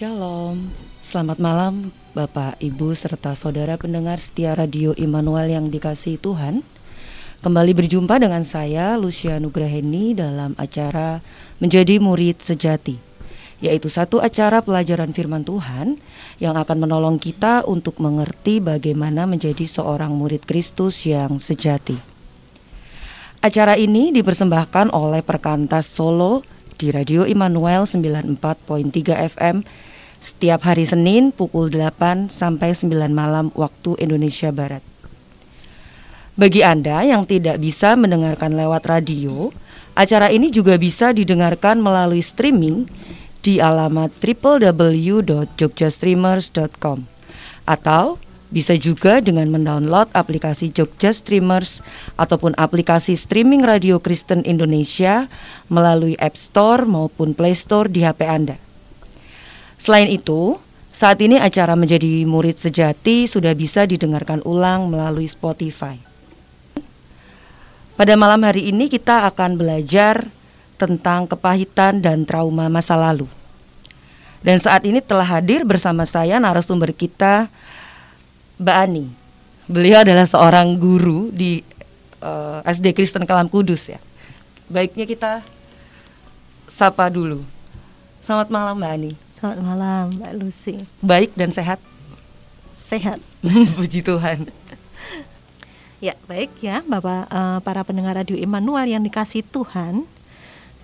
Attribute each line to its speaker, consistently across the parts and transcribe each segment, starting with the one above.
Speaker 1: Shalom, selamat malam Bapak, Ibu, serta saudara pendengar setia Radio Immanuel yang dikasihi Tuhan. Kembali berjumpa dengan saya Lucia Nugraheni dalam acara Menjadi Murid Sejati, yaitu satu acara pelajaran firman Tuhan yang akan menolong kita untuk mengerti bagaimana menjadi seorang murid Kristus yang sejati. Acara ini dipersembahkan oleh Perkantas Solo di Radio Immanuel 94.3 FM setiap hari Senin pukul 8 sampai 9 malam waktu Indonesia Barat. Bagi Anda yang tidak bisa mendengarkan lewat radio, acara ini juga bisa didengarkan melalui streaming di alamat www.jogjastreamers.com atau bisa juga dengan mendownload aplikasi Jogja Streamers ataupun aplikasi streaming radio Kristen Indonesia melalui App Store maupun Play Store di HP Anda. Selain itu, saat ini acara menjadi murid sejati sudah bisa didengarkan ulang melalui Spotify. Pada malam hari ini kita akan belajar tentang kepahitan dan trauma masa lalu. Dan saat ini telah hadir bersama saya narasumber kita Mbak Ani. Beliau adalah seorang guru di uh, eh, SD Kristen Kalam Kudus ya. Baiknya kita sapa dulu. Selamat malam Mbak Ani.
Speaker 2: Selamat malam Mbak Lucy.
Speaker 1: Baik dan sehat.
Speaker 2: Sehat.
Speaker 1: Puji Tuhan.
Speaker 2: Ya baik ya Bapak uh, para pendengar Radio Immanuel yang dikasih Tuhan.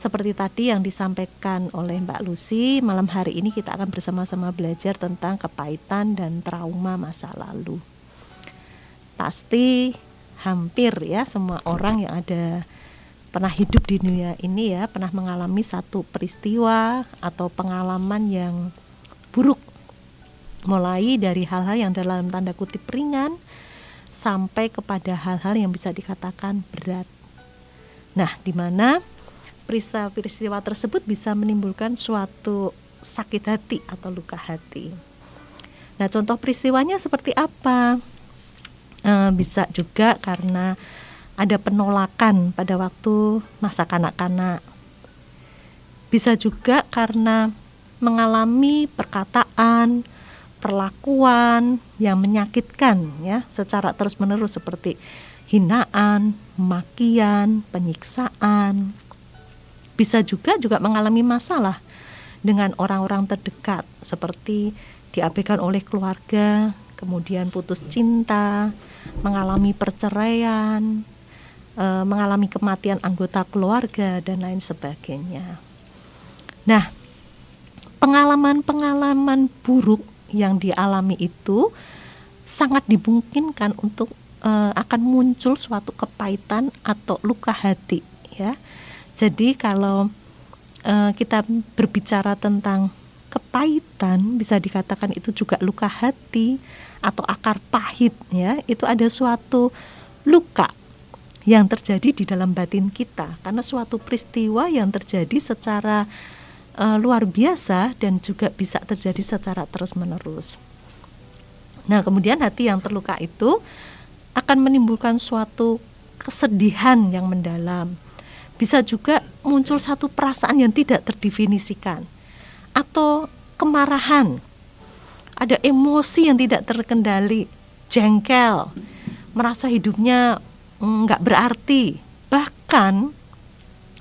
Speaker 2: Seperti tadi yang disampaikan oleh Mbak Lucy, malam hari ini kita akan bersama-sama belajar tentang kepahitan dan trauma masa lalu. Pasti hampir ya semua orang yang ada pernah hidup di dunia ini ya pernah mengalami satu peristiwa atau pengalaman yang buruk mulai dari hal-hal yang dalam tanda kutip ringan sampai kepada hal-hal yang bisa dikatakan berat. Nah, di mana peristiwa-peristiwa tersebut bisa menimbulkan suatu sakit hati atau luka hati. Nah, contoh peristiwanya seperti apa? E, bisa juga karena ada penolakan pada waktu masa kanak-kanak. Bisa juga karena mengalami perkataan, perlakuan yang menyakitkan ya secara terus-menerus seperti hinaan, makian, penyiksaan, bisa juga juga mengalami masalah dengan orang-orang terdekat seperti diabaikan oleh keluarga, kemudian putus cinta, mengalami perceraian, e, mengalami kematian anggota keluarga dan lain sebagainya. Nah, pengalaman-pengalaman buruk yang dialami itu sangat dimungkinkan untuk e, akan muncul suatu kepahitan atau luka hati ya jadi kalau uh, kita berbicara tentang kepahitan bisa dikatakan itu juga luka hati atau akar pahit ya, itu ada suatu luka yang terjadi di dalam batin kita. Karena suatu peristiwa yang terjadi secara uh, luar biasa dan juga bisa terjadi secara terus-menerus. Nah, kemudian hati yang terluka itu akan menimbulkan suatu kesedihan yang mendalam, bisa juga muncul satu perasaan yang tidak terdefinisikan atau kemarahan. Ada emosi yang tidak terkendali jengkel merasa hidupnya nggak berarti bahkan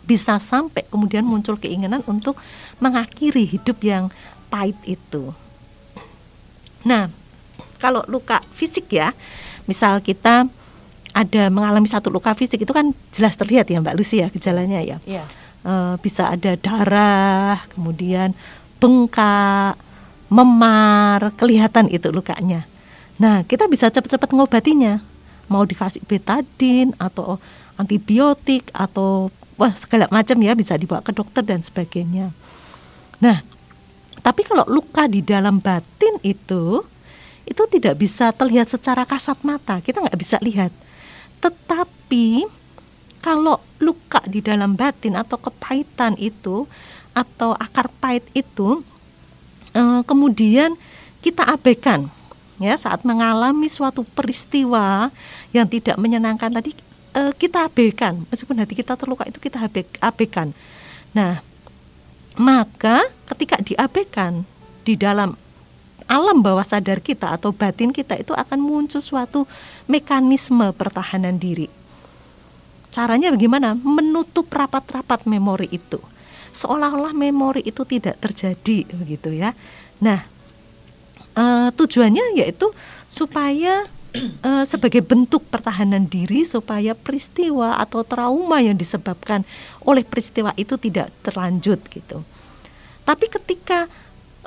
Speaker 2: bisa sampai kemudian muncul keinginan untuk mengakhiri hidup yang pahit itu nah kalau luka fisik ya misal kita ada mengalami satu luka fisik itu kan jelas terlihat ya Mbak Lucy ya gejalanya ya. Yeah. Iya. E, bisa ada darah, kemudian bengkak, memar, kelihatan itu lukanya. Nah, kita bisa cepat-cepat ngobatinya. Mau dikasih betadin atau antibiotik atau wah segala macam ya bisa dibawa ke dokter dan sebagainya. Nah, tapi kalau luka di dalam batin itu itu tidak bisa terlihat secara kasat mata. Kita nggak bisa lihat tetapi kalau luka di dalam batin atau kepahitan itu atau akar pahit itu eh, kemudian kita abaikan ya saat mengalami suatu peristiwa yang tidak menyenangkan tadi eh, kita abaikan meskipun hati kita terluka itu kita abaikan. Nah, maka ketika diabaikan di dalam alam bawah sadar kita atau batin kita itu akan muncul suatu mekanisme pertahanan diri. Caranya bagaimana? Menutup rapat-rapat memori itu. Seolah-olah memori itu tidak terjadi begitu ya. Nah, uh, tujuannya yaitu supaya uh, sebagai bentuk pertahanan diri supaya peristiwa atau trauma yang disebabkan oleh peristiwa itu tidak terlanjut gitu. Tapi ketika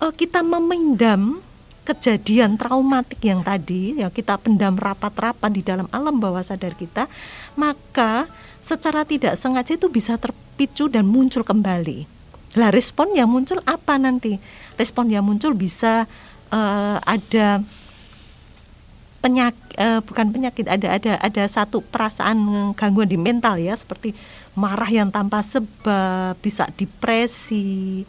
Speaker 2: uh, kita memendam kejadian traumatik yang tadi ya kita pendam rapat-rapat di dalam alam bawah sadar kita, maka secara tidak sengaja itu bisa terpicu dan muncul kembali. Lah respon yang muncul apa nanti? Respon yang muncul bisa uh, ada penyakit uh, bukan penyakit ada ada ada satu perasaan gangguan di mental ya seperti marah yang tanpa sebab bisa depresi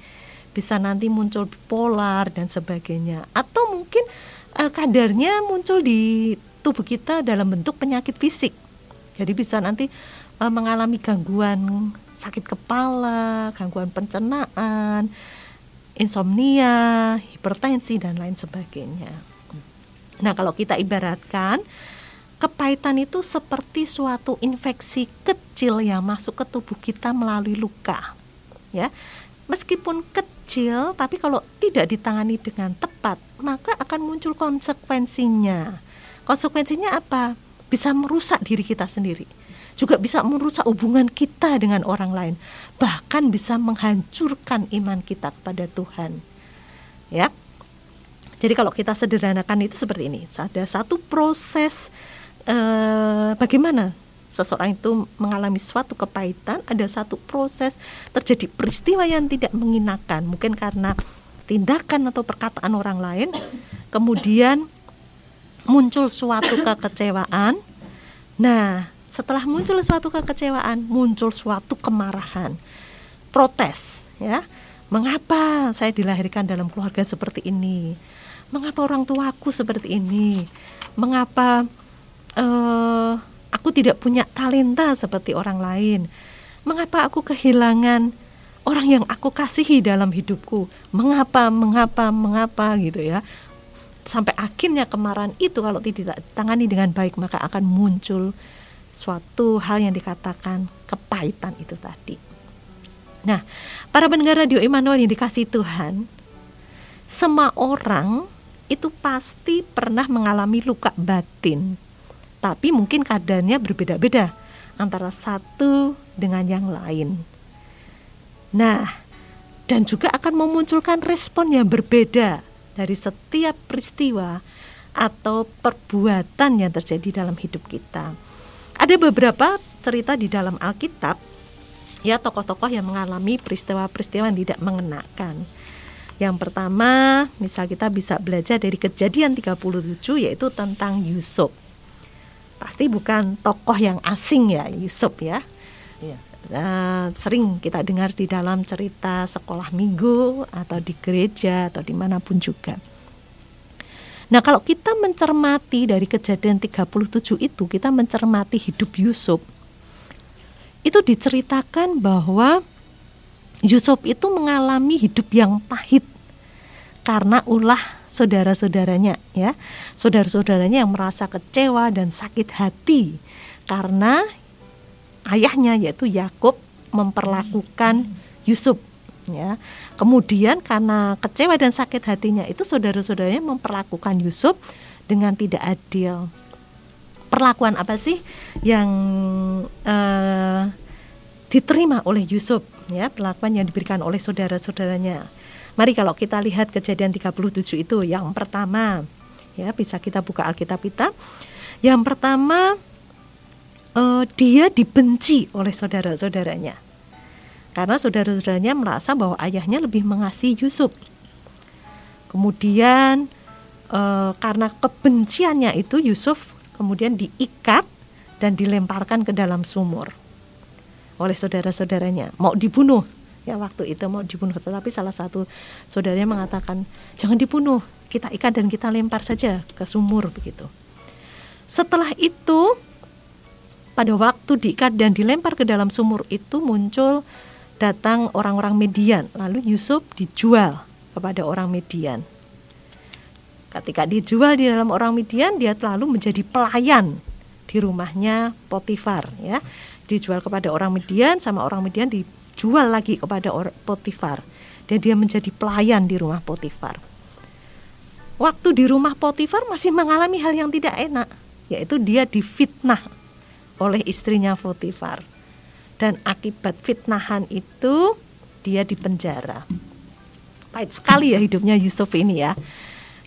Speaker 2: bisa nanti muncul bipolar dan sebagainya. Atau mungkin uh, kadarnya muncul di tubuh kita dalam bentuk penyakit fisik. Jadi bisa nanti uh, mengalami gangguan sakit kepala gangguan pencernaan insomnia hipertensi dan lain sebagainya. Nah kalau kita ibaratkan kepahitan itu seperti suatu infeksi kecil yang masuk ke tubuh kita melalui luka ya. Meskipun kecil tapi kalau tidak ditangani dengan tepat maka akan muncul konsekuensinya. Konsekuensinya apa? Bisa merusak diri kita sendiri juga bisa merusak hubungan kita dengan orang lain bahkan bisa menghancurkan iman kita kepada Tuhan. Ya. Jadi kalau kita sederhanakan itu seperti ini ada satu proses eh, bagaimana seseorang itu mengalami suatu kepahitan, ada satu proses terjadi peristiwa yang tidak mengenakan, mungkin karena tindakan atau perkataan orang lain, kemudian muncul suatu kekecewaan. Nah, setelah muncul suatu kekecewaan, muncul suatu kemarahan, protes, ya. Mengapa saya dilahirkan dalam keluarga seperti ini? Mengapa orang tuaku seperti ini? Mengapa uh, Aku tidak punya talenta seperti orang lain. Mengapa aku kehilangan orang yang aku kasihi dalam hidupku? Mengapa, mengapa, mengapa gitu ya? Sampai akhirnya kemarahan itu kalau tidak ditangani dengan baik maka akan muncul suatu hal yang dikatakan kepahitan itu tadi. Nah, para pendengar radio Immanuel yang dikasih Tuhan, semua orang itu pasti pernah mengalami luka batin tapi mungkin keadaannya berbeda-beda antara satu dengan yang lain. Nah, dan juga akan memunculkan respon yang berbeda dari setiap peristiwa atau perbuatan yang terjadi dalam hidup kita. Ada beberapa cerita di dalam Alkitab ya tokoh-tokoh yang mengalami peristiwa-peristiwa yang tidak mengenakan. Yang pertama, misal kita bisa belajar dari kejadian 37 yaitu tentang Yusuf pasti bukan tokoh yang asing ya Yusuf ya. Iya. Uh, sering kita dengar di dalam cerita sekolah minggu atau di gereja atau di mana pun juga. Nah kalau kita mencermati dari kejadian 37 itu kita mencermati hidup Yusuf itu diceritakan bahwa Yusuf itu mengalami hidup yang pahit karena ulah saudara-saudaranya ya. Saudara-saudaranya yang merasa kecewa dan sakit hati karena ayahnya yaitu Yakub memperlakukan Yusuf ya. Kemudian karena kecewa dan sakit hatinya itu saudara-saudaranya memperlakukan Yusuf dengan tidak adil. Perlakuan apa sih yang uh, diterima oleh Yusuf ya, perlakuan yang diberikan oleh saudara-saudaranya. Mari kalau kita lihat kejadian 37 itu yang pertama ya bisa kita buka Alkitab kita. Yang pertama uh, dia dibenci oleh saudara-saudaranya. Karena saudara-saudaranya merasa bahwa ayahnya lebih mengasihi Yusuf. Kemudian uh, karena kebenciannya itu Yusuf kemudian diikat dan dilemparkan ke dalam sumur oleh saudara-saudaranya, mau dibunuh. Ya waktu itu mau dibunuh. Tetapi salah satu saudaranya mengatakan jangan dibunuh. Kita ikat dan kita lempar saja ke sumur begitu. Setelah itu pada waktu diikat dan dilempar ke dalam sumur itu muncul datang orang-orang median lalu Yusuf dijual kepada orang Median. Ketika dijual di dalam orang Midian, dia lalu menjadi pelayan di rumahnya Potifar ya. Dijual kepada orang Midian sama orang Midian dijual lagi kepada Potifar. Dan dia menjadi pelayan di rumah Potifar. Waktu di rumah Potifar masih mengalami hal yang tidak enak, yaitu dia difitnah oleh istrinya Potifar. Dan akibat fitnahan itu dia dipenjara. Pahit sekali ya hidupnya Yusuf ini ya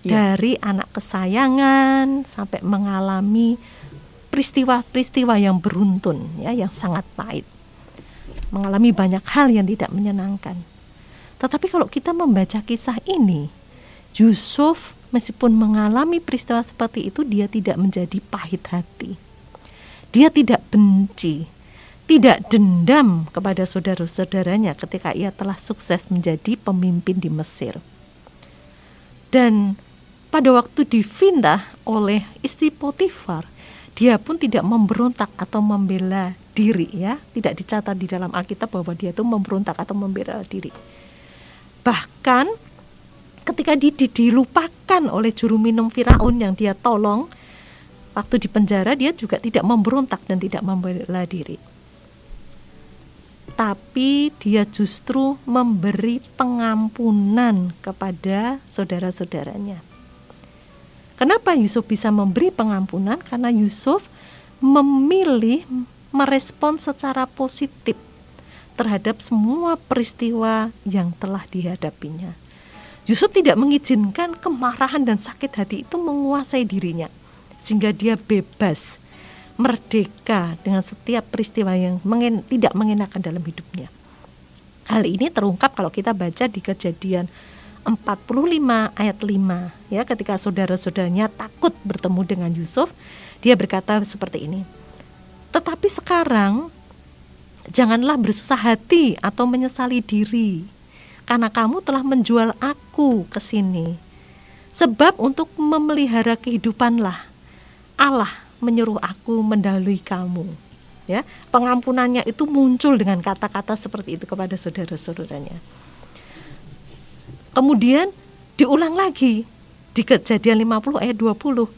Speaker 2: ya. dari anak kesayangan sampai mengalami peristiwa-peristiwa yang beruntun ya yang sangat pahit mengalami banyak hal yang tidak menyenangkan tetapi kalau kita membaca kisah ini Yusuf meskipun mengalami peristiwa seperti itu dia tidak menjadi pahit hati dia tidak benci tidak dendam kepada saudara-saudaranya ketika ia telah sukses menjadi pemimpin di Mesir dan pada waktu difindah oleh istri Potifar, dia pun tidak memberontak atau membela diri ya, tidak dicatat di dalam Alkitab bahwa dia itu memberontak atau membela diri. Bahkan ketika di, di, dilupakan oleh juru minum Firaun yang dia tolong waktu di penjara dia juga tidak memberontak dan tidak membela diri. Tapi dia justru memberi pengampunan kepada saudara-saudaranya Kenapa Yusuf bisa memberi pengampunan? Karena Yusuf memilih merespon secara positif terhadap semua peristiwa yang telah dihadapinya. Yusuf tidak mengizinkan kemarahan dan sakit hati itu menguasai dirinya, sehingga dia bebas, merdeka dengan setiap peristiwa yang mengen, tidak mengenakan dalam hidupnya. Hal ini terungkap kalau kita baca di kejadian 45 ayat 5 ya ketika saudara-saudaranya takut bertemu dengan Yusuf dia berkata seperti ini tetapi sekarang janganlah bersusah hati atau menyesali diri karena kamu telah menjual aku ke sini sebab untuk memelihara kehidupanlah Allah menyuruh aku mendahului kamu ya pengampunannya itu muncul dengan kata-kata seperti itu kepada saudara-saudaranya Kemudian diulang lagi di kejadian 50 ayat 20.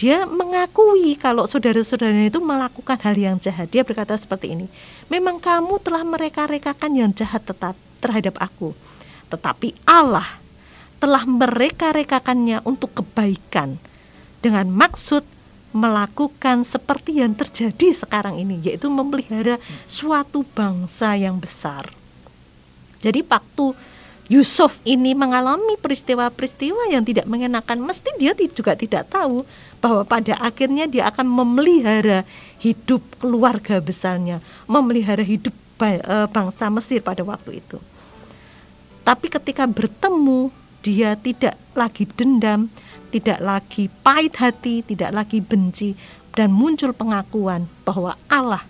Speaker 2: Dia mengakui kalau saudara-saudaranya itu melakukan hal yang jahat. Dia berkata seperti ini, memang kamu telah mereka-rekakan yang jahat tetap terhadap aku. Tetapi Allah telah mereka-rekakannya untuk kebaikan dengan maksud melakukan seperti yang terjadi sekarang ini yaitu memelihara suatu bangsa yang besar. Jadi waktu Yusuf ini mengalami peristiwa-peristiwa yang tidak mengenakan, mesti dia juga tidak tahu bahwa pada akhirnya dia akan memelihara hidup keluarga besarnya, memelihara hidup e, bangsa Mesir pada waktu itu. Tapi ketika bertemu, dia tidak lagi dendam, tidak lagi pahit hati, tidak lagi benci, dan muncul pengakuan bahwa Allah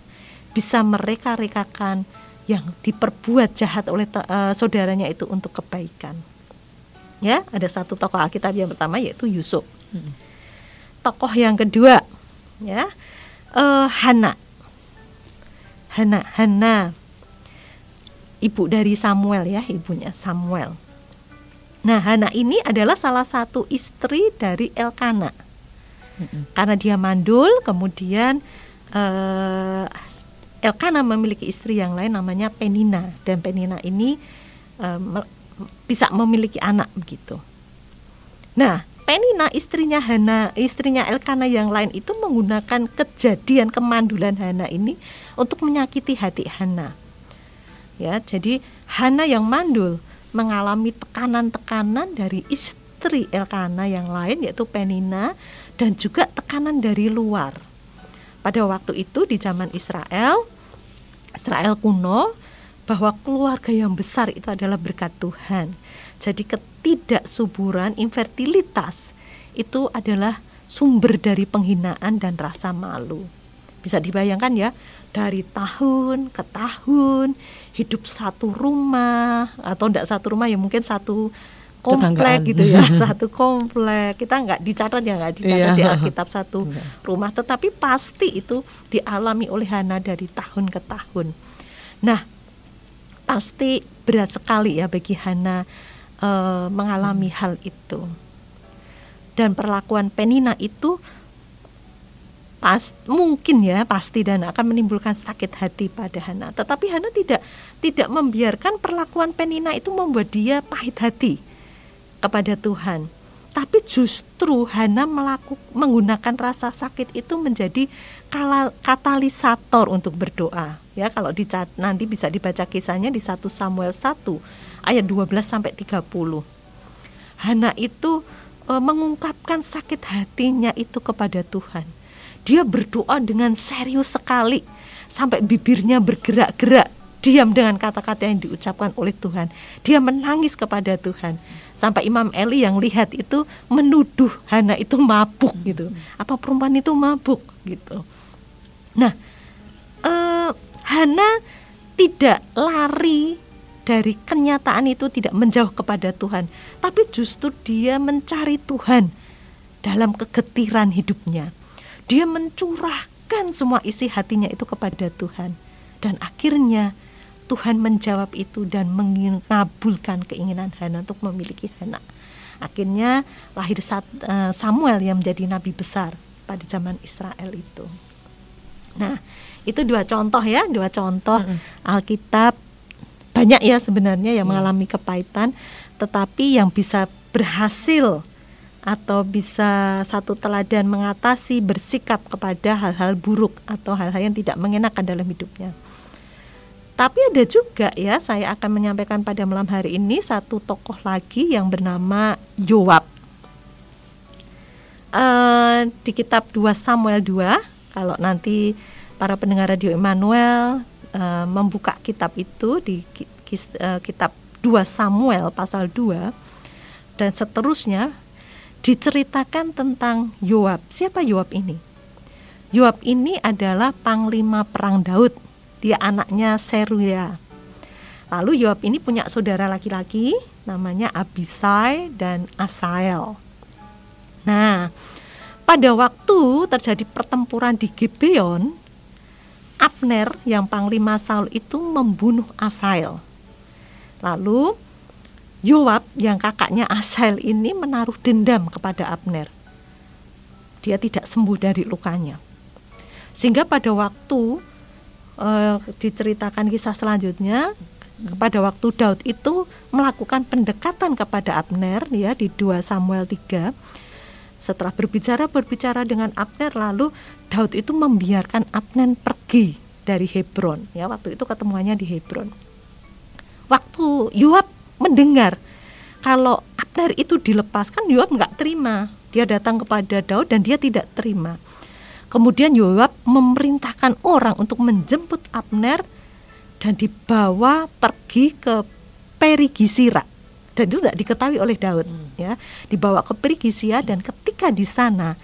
Speaker 2: bisa mereka-rekakan yang diperbuat jahat oleh uh, saudaranya itu untuk kebaikan. Ya, ada satu tokoh Alkitab yang pertama yaitu Yusuf. Hmm. Tokoh yang kedua, ya, uh, Hana. Hana, Hana, ibu dari Samuel ya, ibunya Samuel. Nah, Hana ini adalah salah satu istri dari Elkana. Karena dia mandul, kemudian uh, Elkana memiliki istri yang lain namanya Penina dan Penina ini um, bisa memiliki anak begitu. Nah, Penina istrinya Hana, istrinya Elkana yang lain itu menggunakan kejadian kemandulan Hana ini untuk menyakiti hati Hana. Ya, jadi Hana yang mandul mengalami tekanan-tekanan dari istri Elkana yang lain yaitu Penina dan juga tekanan dari luar pada waktu itu di zaman Israel, Israel kuno, bahwa keluarga yang besar itu adalah berkat Tuhan. Jadi ketidaksuburan, infertilitas itu adalah sumber dari penghinaan dan rasa malu. Bisa dibayangkan ya, dari tahun ke tahun hidup satu rumah atau tidak satu rumah ya mungkin satu komplek gitu ya satu komplek kita nggak dicatat ya nggak dicatat iya. di Alkitab satu iya. rumah tetapi pasti itu dialami oleh Hana dari tahun ke tahun nah pasti berat sekali ya bagi Hana uh, mengalami hal itu. Dan perlakuan Penina itu pas mungkin ya pasti dan akan menimbulkan sakit hati pada Hana. Tetapi Hana tidak tidak membiarkan perlakuan Penina itu membuat dia pahit hati kepada Tuhan. Tapi justru Hana melakukan menggunakan rasa sakit itu menjadi katalisator untuk berdoa. Ya, kalau dicat, nanti bisa dibaca kisahnya di 1 Samuel 1 ayat 12 sampai 30. Hana itu e, mengungkapkan sakit hatinya itu kepada Tuhan dia berdoa dengan serius sekali sampai bibirnya bergerak-gerak diam dengan kata-kata yang diucapkan oleh Tuhan. Dia menangis kepada Tuhan. Sampai Imam Eli yang lihat itu menuduh Hana itu mabuk gitu. Apa perempuan itu mabuk gitu. Nah, eh, Hana tidak lari dari kenyataan itu tidak menjauh kepada Tuhan, tapi justru dia mencari Tuhan dalam kegetiran hidupnya dia mencurahkan semua isi hatinya itu kepada Tuhan dan akhirnya Tuhan menjawab itu dan mengabulkan keinginan Hana untuk memiliki anak. Akhirnya lahir eh, Samuel yang menjadi nabi besar pada zaman Israel itu. Nah, itu dua contoh ya, dua contoh mm -hmm. Alkitab banyak ya sebenarnya yang yeah. mengalami kepahitan, tetapi yang bisa berhasil atau bisa satu teladan mengatasi bersikap kepada hal-hal buruk atau hal-hal yang tidak mengenakan dalam hidupnya. Tapi ada juga ya, saya akan menyampaikan pada malam hari ini satu tokoh lagi yang bernama Yoab. Uh, di kitab 2 Samuel 2, kalau nanti para pendengar radio Emmanuel uh, membuka kitab itu di uh, kitab 2 Samuel pasal 2 dan seterusnya diceritakan tentang Yoab. Siapa Yoab ini? Yoab ini adalah panglima perang Daud. Dia anaknya Seruya. Lalu Yoab ini punya saudara laki-laki namanya Abisai dan Asael. Nah, pada waktu terjadi pertempuran di Gibeon, Abner yang panglima Saul itu membunuh Asael. Lalu Yoab yang kakaknya Asael ini menaruh dendam kepada Abner. Dia tidak sembuh dari lukanya. Sehingga pada waktu uh, diceritakan kisah selanjutnya pada waktu Daud itu melakukan pendekatan kepada Abner ya di 2 Samuel 3 setelah berbicara berbicara dengan Abner lalu Daud itu membiarkan Abner pergi dari Hebron ya waktu itu ketemuannya di Hebron waktu Yoab mendengar. Kalau Abner itu dilepaskan Yoab nggak terima. Dia datang kepada Daud dan dia tidak terima. Kemudian Yoab memerintahkan orang untuk menjemput Abner dan dibawa pergi ke Perigisira. Dan itu tidak diketahui oleh Daud hmm. ya. Dibawa ke Perigisia dan ketika di sana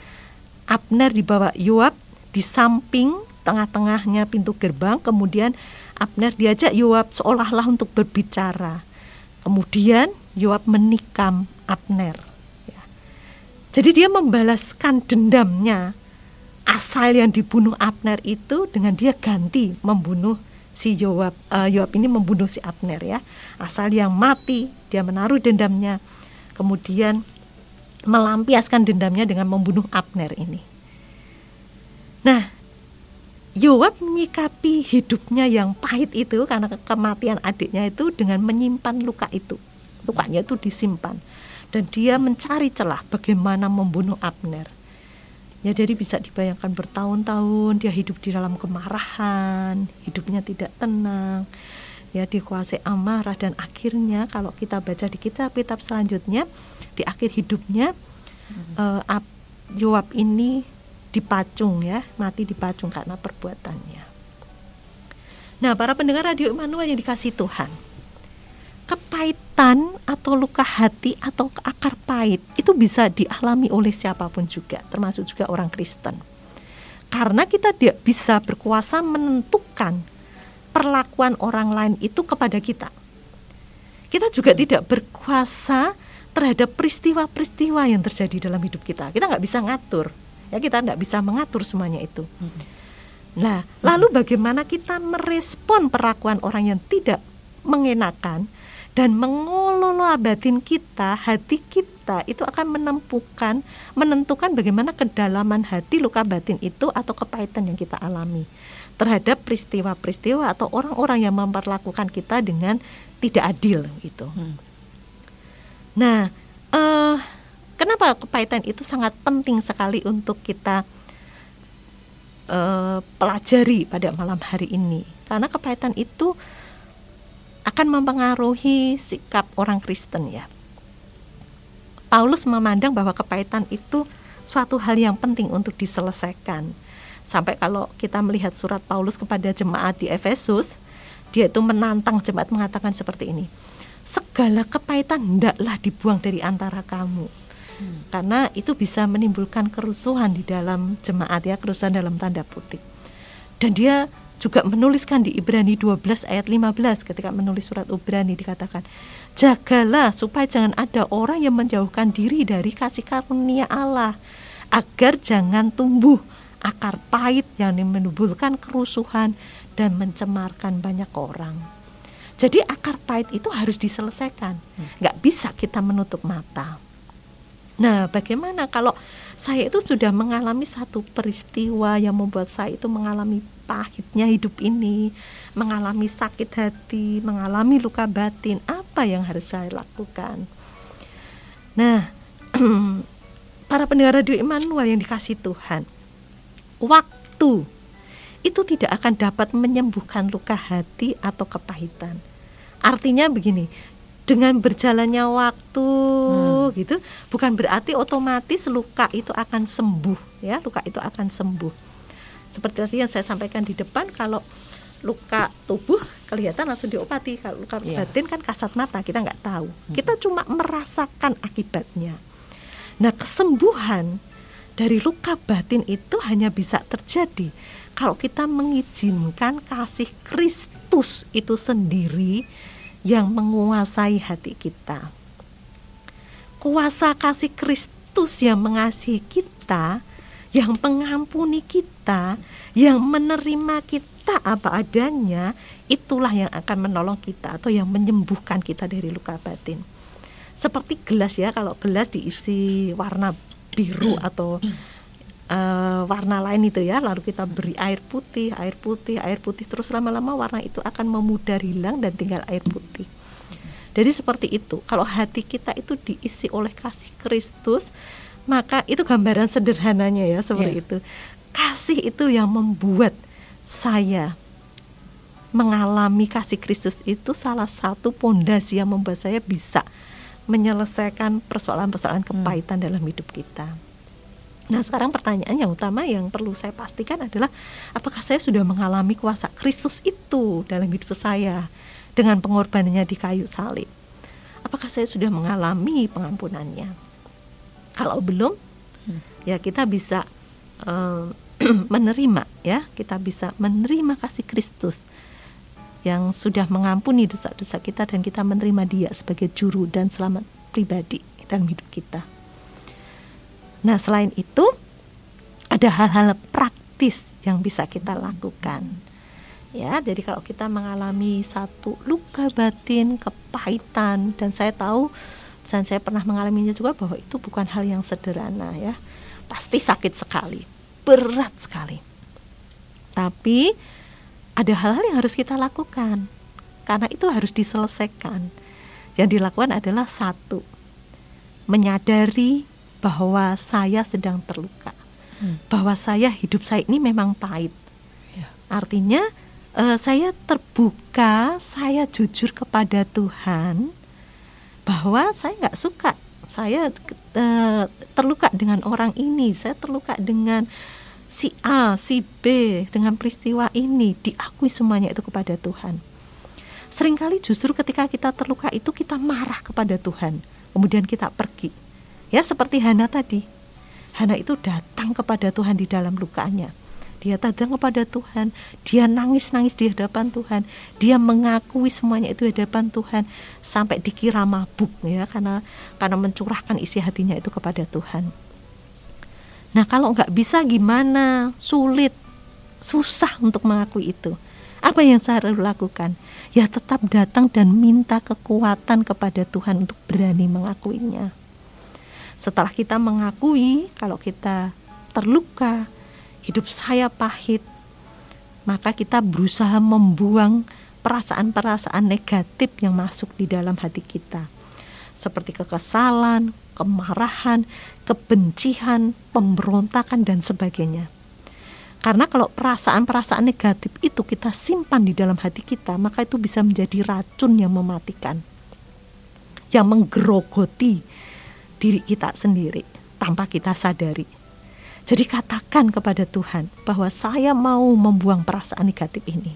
Speaker 2: Abner dibawa Yoab di samping tengah-tengahnya pintu gerbang. Kemudian Abner diajak Yoab seolah-olah untuk berbicara Kemudian Yoab menikam Abner. Ya. Jadi dia membalaskan dendamnya asal yang dibunuh Abner itu dengan dia ganti membunuh si Yoab. Uh, Yoab ini membunuh si Abner ya. Asal yang mati dia menaruh dendamnya. Kemudian melampiaskan dendamnya dengan membunuh Abner ini. Nah, Yoab menyikapi hidupnya yang pahit itu karena kematian adiknya itu dengan menyimpan luka itu. Lukanya itu disimpan. Dan dia mencari celah bagaimana membunuh Abner. Ya jadi bisa dibayangkan bertahun-tahun dia hidup di dalam kemarahan, hidupnya tidak tenang, ya dikuasai amarah dan akhirnya kalau kita baca di kitab-kitab selanjutnya di akhir hidupnya hmm. uh, Yoab ini dipacung ya, mati dipacung karena perbuatannya. Nah, para pendengar radio Immanuel yang dikasih Tuhan, kepahitan atau luka hati atau akar pahit itu bisa dialami oleh siapa pun juga, termasuk juga orang Kristen. Karena kita tidak bisa berkuasa menentukan perlakuan orang lain itu kepada kita. Kita juga tidak berkuasa terhadap peristiwa-peristiwa yang terjadi dalam hidup kita. Kita nggak bisa ngatur ya kita tidak bisa mengatur semuanya itu nah lalu bagaimana kita merespon perlakuan orang yang tidak mengenakan dan mengelola batin kita, hati kita itu akan menempukan, menentukan bagaimana kedalaman hati luka batin itu atau kepahitan yang kita alami terhadap peristiwa-peristiwa atau orang-orang yang memperlakukan kita dengan tidak adil gitu. Hmm. Nah, uh, kenapa kepahitan itu sangat penting sekali untuk kita uh, pelajari pada malam hari ini? Karena kepahitan itu akan mempengaruhi sikap orang Kristen ya. Paulus memandang bahwa kepahitan itu suatu hal yang penting untuk diselesaikan. Sampai kalau kita melihat surat Paulus kepada jemaat di Efesus, dia itu menantang jemaat mengatakan seperti ini. Segala kepahitan hendaklah dibuang dari antara kamu. Hmm. Karena itu bisa menimbulkan kerusuhan di dalam jemaat ya, kerusuhan dalam tanda putih. Dan dia juga menuliskan di Ibrani 12 ayat 15 ketika menulis surat Ibrani dikatakan jagalah supaya jangan ada orang yang menjauhkan diri dari kasih karunia Allah agar jangan tumbuh akar pahit yang menimbulkan kerusuhan dan mencemarkan banyak orang. Jadi akar pahit itu harus diselesaikan, hmm. nggak bisa kita menutup mata. Nah, bagaimana kalau saya itu sudah mengalami satu peristiwa yang membuat saya itu mengalami pahitnya hidup ini, mengalami sakit hati, mengalami luka batin, apa yang harus saya lakukan? Nah, para pendengar radio Immanuel yang dikasih Tuhan, waktu itu tidak akan dapat menyembuhkan luka hati atau kepahitan. Artinya begini, dengan berjalannya waktu hmm. gitu bukan berarti otomatis luka itu akan sembuh ya luka itu akan sembuh seperti tadi yang saya sampaikan di depan kalau luka tubuh kelihatan langsung diobati kalau luka yeah. batin kan kasat mata kita nggak tahu hmm. kita cuma merasakan akibatnya nah kesembuhan dari luka batin itu hanya bisa terjadi kalau kita mengizinkan kasih Kristus itu sendiri yang menguasai hati kita. Kuasa kasih Kristus yang mengasihi kita, yang mengampuni kita, yang menerima kita apa adanya, itulah yang akan menolong kita atau yang menyembuhkan kita dari luka batin. Seperti gelas ya, kalau gelas diisi warna biru atau uh, warna lain itu ya lalu kita beri air putih air putih air putih terus lama-lama warna itu akan memudar hilang dan tinggal air putih jadi seperti itu kalau hati kita itu diisi oleh kasih Kristus maka itu gambaran sederhananya ya seperti yeah. itu kasih itu yang membuat saya mengalami kasih Kristus itu salah satu pondasi yang membuat saya bisa menyelesaikan persoalan-persoalan kepahitan hmm. dalam hidup kita. Nah sekarang pertanyaan yang utama yang perlu saya pastikan adalah apakah saya sudah mengalami kuasa Kristus itu dalam hidup saya dengan pengorbanannya di kayu salib? Apakah saya sudah mengalami pengampunannya? Kalau belum, hmm. ya kita bisa uh, menerima ya, kita bisa menerima kasih Kristus yang sudah mengampuni dosa-dosa kita dan kita menerima Dia sebagai juru dan selamat pribadi dalam hidup kita. Nah, selain itu ada hal-hal praktis yang bisa kita lakukan. Ya, jadi kalau kita mengalami satu luka batin, kepahitan dan saya tahu dan saya pernah mengalaminya juga bahwa itu bukan hal yang sederhana ya. Pasti sakit sekali, berat sekali. Tapi ada hal-hal yang harus kita lakukan karena itu harus diselesaikan. Yang dilakukan adalah satu, menyadari bahwa saya sedang terluka, hmm. bahwa saya hidup saya ini memang pahit. Ya. Artinya uh, saya terbuka, saya jujur kepada Tuhan bahwa saya nggak suka, saya uh, terluka dengan orang ini, saya terluka dengan si A, si B, dengan peristiwa ini, diakui semuanya itu kepada Tuhan. Seringkali justru ketika kita terluka itu kita marah kepada Tuhan, kemudian kita pergi Ya seperti Hana tadi. Hana itu datang kepada Tuhan di dalam lukanya. Dia datang kepada Tuhan, dia nangis-nangis di hadapan Tuhan, dia mengakui semuanya itu di hadapan Tuhan sampai dikira mabuk ya karena karena mencurahkan isi hatinya itu kepada Tuhan. Nah kalau nggak bisa gimana? Sulit, susah untuk mengakui itu. Apa yang saya harus lakukan? Ya tetap datang dan minta kekuatan kepada Tuhan untuk berani mengakuinya. Setelah kita mengakui kalau kita terluka, hidup saya pahit, maka kita berusaha membuang perasaan-perasaan negatif yang masuk di dalam hati kita. Seperti kekesalan, kemarahan, kebencian, pemberontakan dan sebagainya. Karena kalau perasaan-perasaan negatif itu kita simpan di dalam hati kita, maka itu bisa menjadi racun yang mematikan. Yang menggerogoti diri kita sendiri tanpa kita sadari. Jadi katakan kepada Tuhan bahwa saya mau membuang perasaan negatif ini.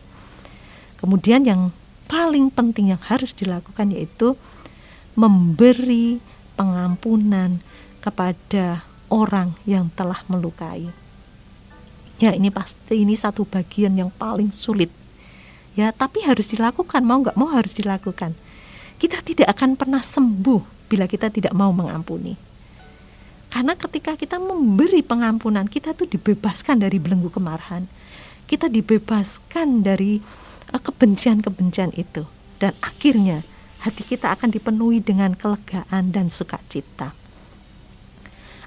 Speaker 2: Kemudian yang paling penting yang harus dilakukan yaitu memberi pengampunan kepada orang yang telah melukai. Ya ini pasti ini satu bagian yang paling sulit. Ya tapi harus dilakukan mau nggak mau harus dilakukan. Kita tidak akan pernah sembuh bila kita tidak mau mengampuni. Karena ketika kita memberi pengampunan, kita tuh dibebaskan dari belenggu kemarahan. Kita dibebaskan dari eh, kebencian-kebencian itu. Dan akhirnya hati kita akan dipenuhi dengan kelegaan dan sukacita.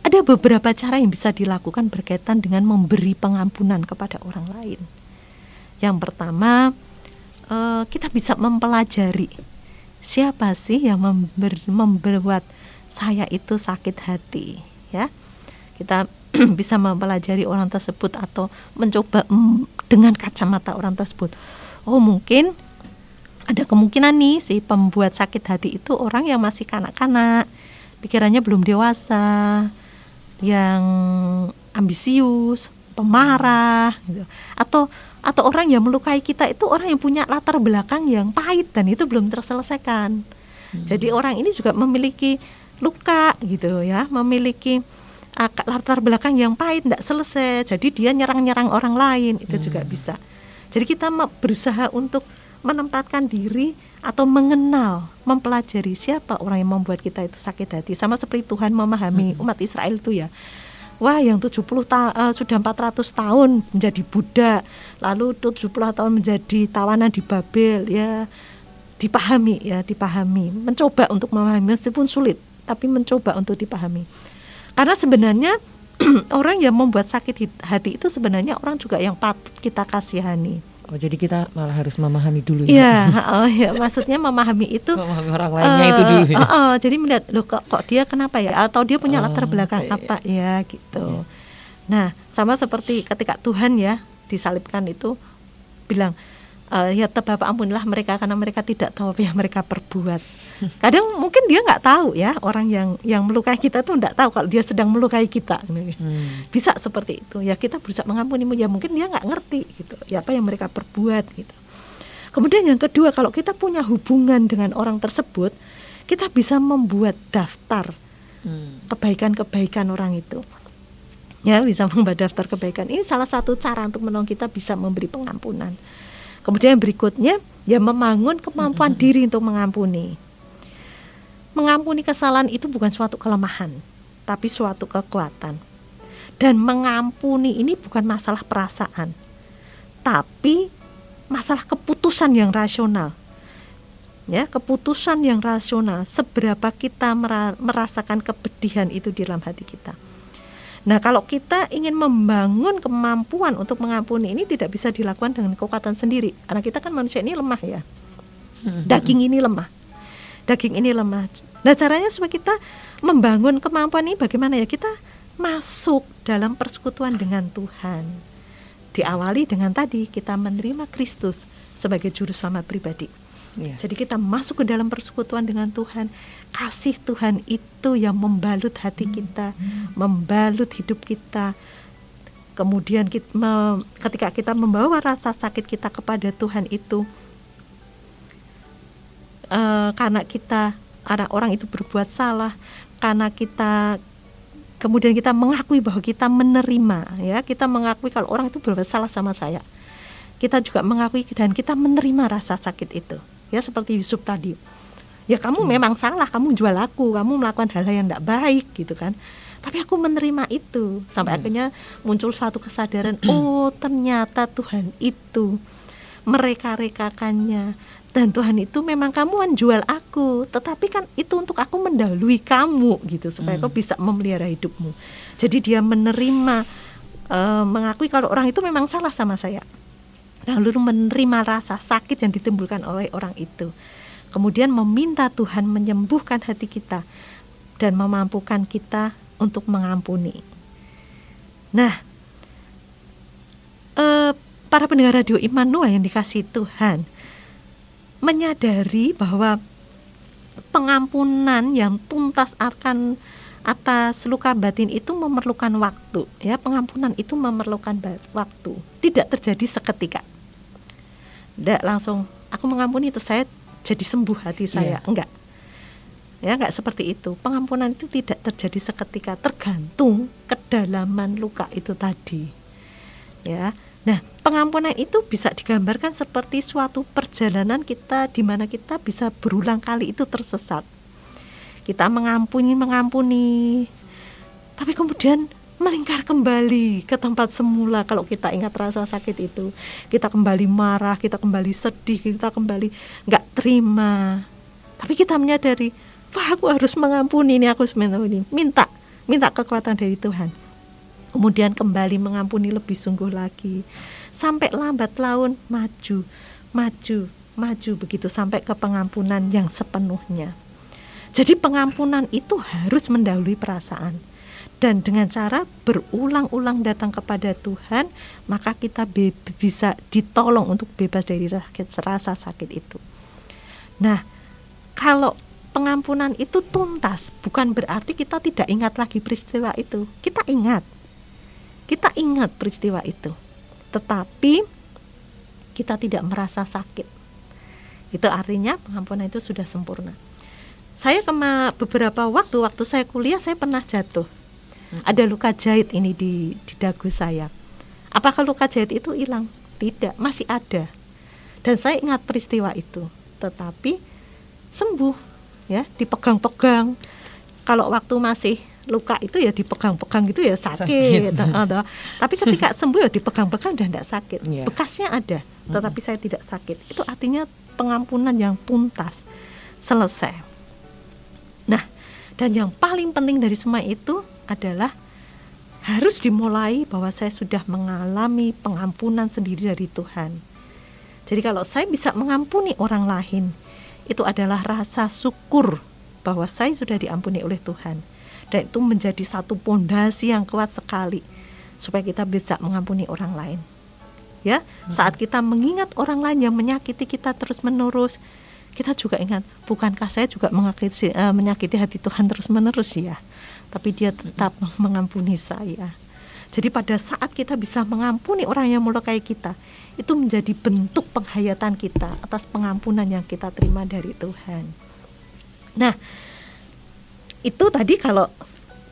Speaker 2: Ada beberapa cara yang bisa dilakukan berkaitan dengan memberi pengampunan kepada orang lain. Yang pertama, eh, kita bisa mempelajari siapa sih yang membuat saya itu sakit hati ya? Kita bisa mempelajari orang tersebut atau mencoba mm, dengan kacamata orang tersebut. Oh mungkin ada kemungkinan nih si pembuat sakit hati itu orang yang masih kanak-kanak pikirannya belum dewasa yang ambisius pemarah gitu atau atau orang yang melukai kita itu orang yang punya latar belakang yang pahit dan itu belum terselesaikan hmm. jadi orang ini juga memiliki luka gitu ya memiliki uh, latar belakang yang pahit tidak selesai jadi dia nyerang-nyerang orang lain itu hmm. juga bisa jadi kita berusaha untuk menempatkan diri atau mengenal, mempelajari siapa orang yang membuat kita itu sakit hati. Sama seperti Tuhan memahami hmm. umat Israel itu ya. Wah, yang 70 ta uh, sudah 400 tahun menjadi budak, lalu 70 tahun menjadi tawanan di Babel ya dipahami ya, dipahami. Mencoba untuk memahami meskipun sulit, tapi mencoba untuk dipahami. Karena sebenarnya orang yang membuat sakit hati itu sebenarnya orang juga yang patut kita kasihani.
Speaker 1: Oh jadi kita malah harus memahami dulu
Speaker 2: ya? Iya, oh ya maksudnya memahami itu
Speaker 1: memahami orang lainnya uh, itu dulu ya. Uh,
Speaker 2: uh, jadi melihat loh kok, kok dia kenapa ya atau dia punya oh, latar belakang okay. apa ya gitu. Yeah. Nah sama seperti ketika Tuhan ya disalibkan itu bilang uh, ya Bapak ampunilah mereka karena mereka tidak tahu apa yang mereka perbuat. Kadang mungkin dia nggak tahu ya orang yang yang melukai kita tuh nggak tahu kalau dia sedang melukai kita. Hmm. Bisa seperti itu ya kita berusaha mengampuni ya mungkin dia nggak ngerti gitu ya apa yang mereka perbuat gitu. Kemudian yang kedua kalau kita punya hubungan dengan orang tersebut kita bisa membuat daftar hmm. kebaikan-kebaikan orang itu ya bisa membuat daftar kebaikan ini salah satu cara untuk menolong kita bisa memberi pengampunan Kemudian berikutnya ya membangun kemampuan diri untuk mengampuni. Mengampuni kesalahan itu bukan suatu kelemahan, tapi suatu kekuatan. Dan mengampuni ini bukan masalah perasaan, tapi masalah keputusan yang rasional. Ya, keputusan yang rasional seberapa kita merasakan kepedihan itu di dalam hati kita. Nah, kalau kita ingin membangun kemampuan untuk mengampuni ini tidak bisa dilakukan dengan kekuatan sendiri, karena kita kan manusia ini lemah ya. Hmm. Daging ini lemah. Daging ini lemah. Nah, caranya supaya kita membangun kemampuan ini bagaimana ya? Kita masuk dalam persekutuan dengan Tuhan. Diawali dengan tadi kita menerima Kristus sebagai juru selamat pribadi. Yeah. Jadi kita masuk ke dalam persekutuan dengan Tuhan. Kasih Tuhan itu yang membalut hati kita, membalut hidup kita. Kemudian kita, me, ketika kita membawa rasa sakit kita kepada Tuhan itu, uh, karena kita karena orang itu berbuat salah, karena kita kemudian kita mengakui bahwa kita menerima, ya kita mengakui kalau orang itu berbuat salah sama saya, kita juga mengakui dan kita menerima rasa sakit itu ya seperti Yusuf tadi ya kamu hmm. memang salah kamu jual aku kamu melakukan hal-hal yang tidak baik gitu kan tapi aku menerima itu sampai hmm. akhirnya muncul suatu kesadaran oh ternyata Tuhan itu mereka-rekakannya dan Tuhan itu memang kamu menjual aku. Tetapi kan itu untuk aku mendahului kamu gitu supaya hmm. kau bisa memelihara hidupmu. Jadi dia menerima uh, mengakui kalau orang itu memang salah sama saya. Lalu menerima rasa sakit yang ditimbulkan oleh orang itu. Kemudian meminta Tuhan menyembuhkan hati kita dan memampukan kita untuk mengampuni. Nah uh, para pendengar radio Immanuel yang dikasih Tuhan menyadari bahwa pengampunan yang tuntas akan atas luka batin itu memerlukan waktu ya. Pengampunan itu memerlukan waktu tidak terjadi seketika. Tidak langsung aku mengampuni itu saya jadi sembuh hati saya. Yeah. enggak ya enggak seperti itu. Pengampunan itu tidak terjadi seketika tergantung kedalaman luka itu tadi ya Nah, pengampunan itu bisa digambarkan seperti suatu perjalanan kita di mana kita bisa berulang kali itu tersesat. Kita mengampuni, mengampuni, tapi kemudian melingkar kembali ke tempat semula kalau kita ingat rasa sakit itu. Kita kembali marah, kita kembali sedih, kita kembali nggak terima. Tapi kita menyadari, wah aku harus mengampuni ini, aku mengampuni. Minta, minta kekuatan dari Tuhan kemudian kembali mengampuni lebih sungguh lagi. Sampai lambat laun maju maju maju begitu sampai ke pengampunan yang sepenuhnya. Jadi pengampunan itu harus mendahului perasaan. Dan dengan cara berulang-ulang datang kepada Tuhan maka kita bisa ditolong untuk bebas dari sakit rasa sakit itu. Nah kalau pengampunan itu tuntas bukan berarti kita tidak ingat lagi peristiwa itu. Kita ingat kita ingat peristiwa itu, tetapi kita tidak merasa sakit. Itu artinya pengampunan itu sudah sempurna. Saya kema beberapa waktu waktu saya kuliah saya pernah jatuh. Ada luka jahit ini di di dagu saya. Apakah luka jahit itu hilang? Tidak, masih ada. Dan saya ingat peristiwa itu, tetapi sembuh ya, dipegang-pegang. Kalau waktu masih luka itu ya dipegang-pegang gitu ya sakit, sakit. tapi ketika sembuh ya dipegang-pegang dan tidak sakit. Yeah. bekasnya ada tetapi mm -hmm. saya tidak sakit. Itu artinya pengampunan yang tuntas selesai. Nah dan yang paling penting dari semua itu adalah harus dimulai bahwa saya sudah mengalami pengampunan sendiri dari Tuhan. Jadi kalau saya bisa mengampuni orang lain itu adalah rasa syukur bahwa saya sudah diampuni oleh Tuhan dan itu menjadi satu pondasi yang kuat sekali supaya kita bisa mengampuni orang lain. Ya hmm. saat kita mengingat orang lain yang menyakiti kita terus menerus kita juga ingat bukankah saya juga menyakiti, uh, menyakiti hati Tuhan terus menerus ya tapi dia tetap hmm. mengampuni saya. Jadi pada saat kita bisa mengampuni orang yang melukai kita itu menjadi bentuk penghayatan kita atas pengampunan yang kita terima dari Tuhan. Nah itu tadi kalau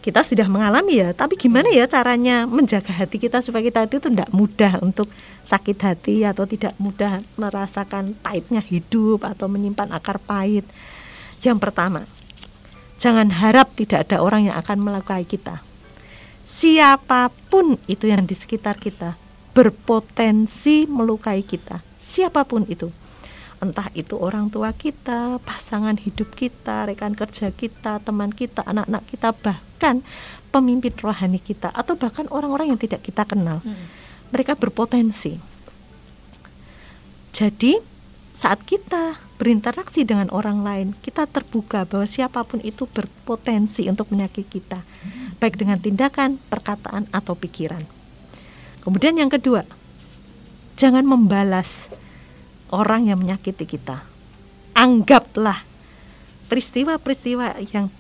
Speaker 2: kita sudah mengalami ya, tapi gimana ya caranya menjaga hati kita supaya kita itu tidak mudah untuk sakit hati atau tidak mudah merasakan pahitnya hidup atau menyimpan akar pahit. Yang pertama, jangan harap tidak ada orang yang akan melukai kita. Siapa pun itu yang di sekitar kita berpotensi melukai kita, siapa pun itu entah itu orang tua kita, pasangan hidup kita, rekan kerja kita, teman kita, anak-anak kita, bahkan pemimpin rohani kita, atau bahkan orang-orang yang tidak kita kenal. Hmm. Mereka berpotensi. Jadi, saat kita berinteraksi dengan orang lain, kita terbuka bahwa siapa pun itu berpotensi untuk menyakiti kita, hmm. baik dengan tindakan, perkataan, atau pikiran. Kemudian, yang kedua, jangan membalas orang yang menyakiti kita. Anggaplah peristiwa-peristiwa yang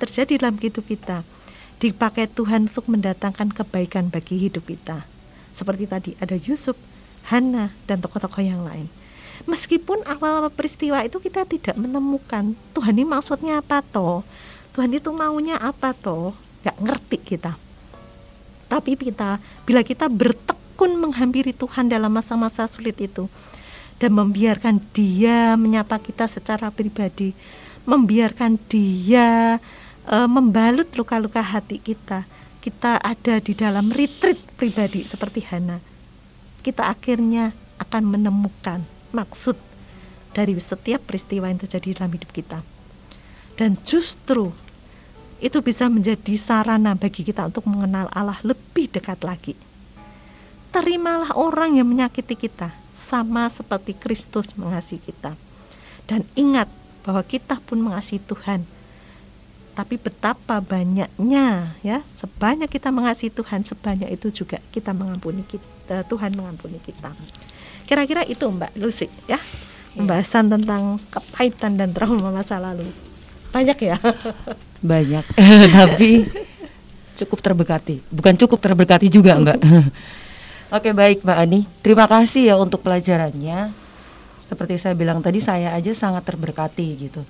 Speaker 2: terjadi dalam hidup kita dipakai Tuhan untuk mendatangkan kebaikan bagi hidup kita. Seperti tadi ada Yusuf, Hana, dan tokoh-tokoh yang lain. Meskipun awal peristiwa itu kita tidak menemukan Tuhan ini maksudnya apa toh, Tuhan itu maunya apa toh, gak ngerti kita. Tapi kita, bila kita bertekun menghampiri Tuhan dalam masa-masa sulit itu, dan membiarkan dia menyapa kita secara pribadi, membiarkan dia e, membalut luka-luka hati kita. Kita ada di dalam retreat pribadi seperti Hana. Kita akhirnya akan menemukan maksud dari setiap peristiwa yang terjadi dalam hidup kita. Dan justru itu bisa menjadi sarana bagi kita untuk mengenal Allah lebih dekat lagi. Terimalah orang yang menyakiti kita, sama seperti Kristus mengasihi kita. Dan ingat bahwa kita pun mengasihi Tuhan. Tapi betapa banyaknya ya, sebanyak kita mengasihi Tuhan, sebanyak itu juga kita mengampuni kita, Tuhan mengampuni kita. Kira-kira itu Mbak Lucy ya. Iya. Pembahasan tentang kepahitan dan trauma masa lalu. Banyak ya?
Speaker 1: Banyak. Tapi cukup terberkati. Bukan cukup terberkati juga, Mbak. Oke, baik Mbak Ani. Terima kasih ya untuk pelajarannya. Seperti saya bilang tadi, saya aja sangat terberkati gitu.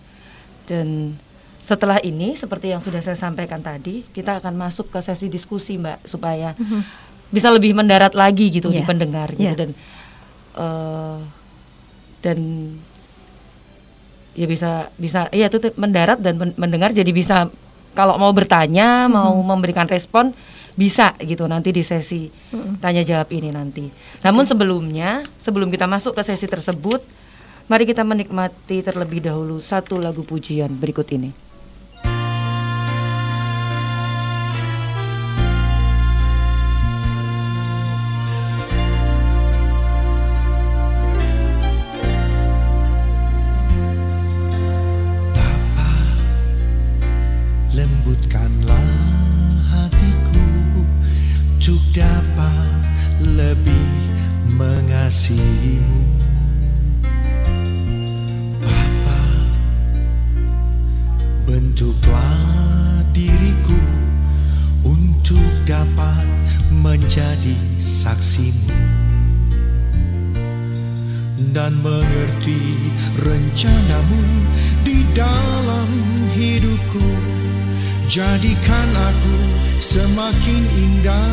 Speaker 1: Dan setelah ini, seperti yang sudah saya sampaikan tadi, kita akan masuk ke sesi diskusi, Mbak, supaya mm -hmm. bisa lebih mendarat lagi gitu yeah. di iya. pendengar gitu. Yeah. Dan uh, dan ya bisa bisa iya itu mendarat dan mendengar jadi bisa kalau mau bertanya hmm. mau memberikan respon bisa gitu nanti di sesi tanya jawab ini nanti. Namun sebelumnya sebelum kita masuk ke sesi tersebut, mari kita menikmati terlebih dahulu satu lagu pujian berikut ini.
Speaker 3: Mengasihimu Bapa bentuklah diriku untuk dapat menjadi saksimu dan mengerti rencanamu di dalam hidupku. Jadikan aku semakin indah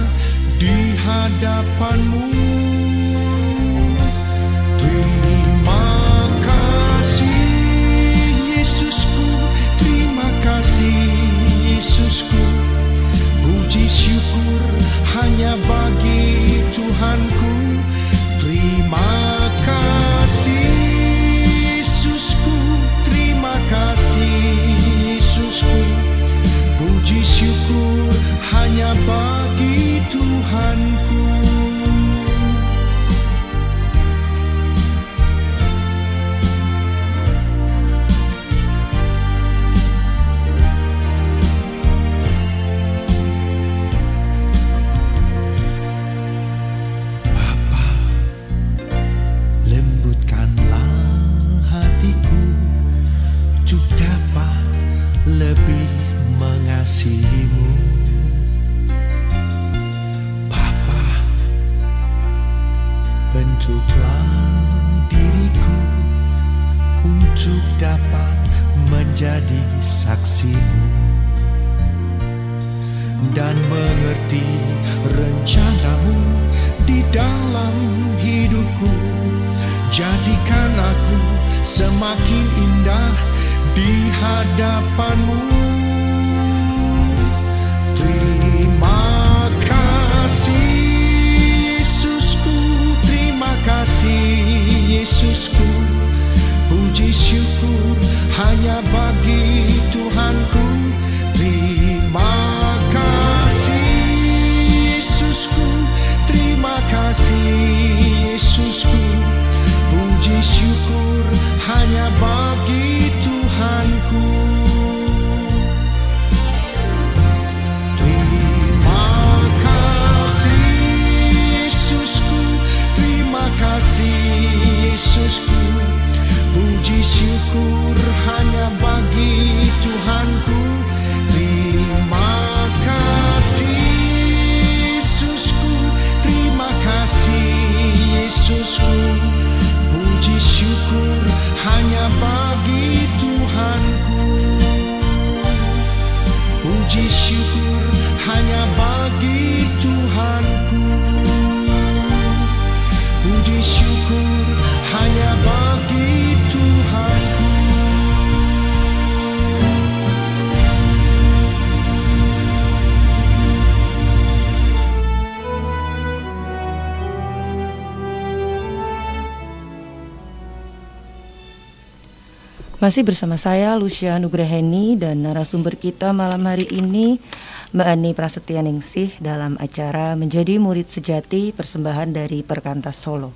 Speaker 1: Masih bersama saya Lucia Nugraheni dan narasumber kita malam hari ini Mbak Ani Prasetya Ningsih dalam acara Menjadi Murid Sejati persembahan dari Perkantas Solo.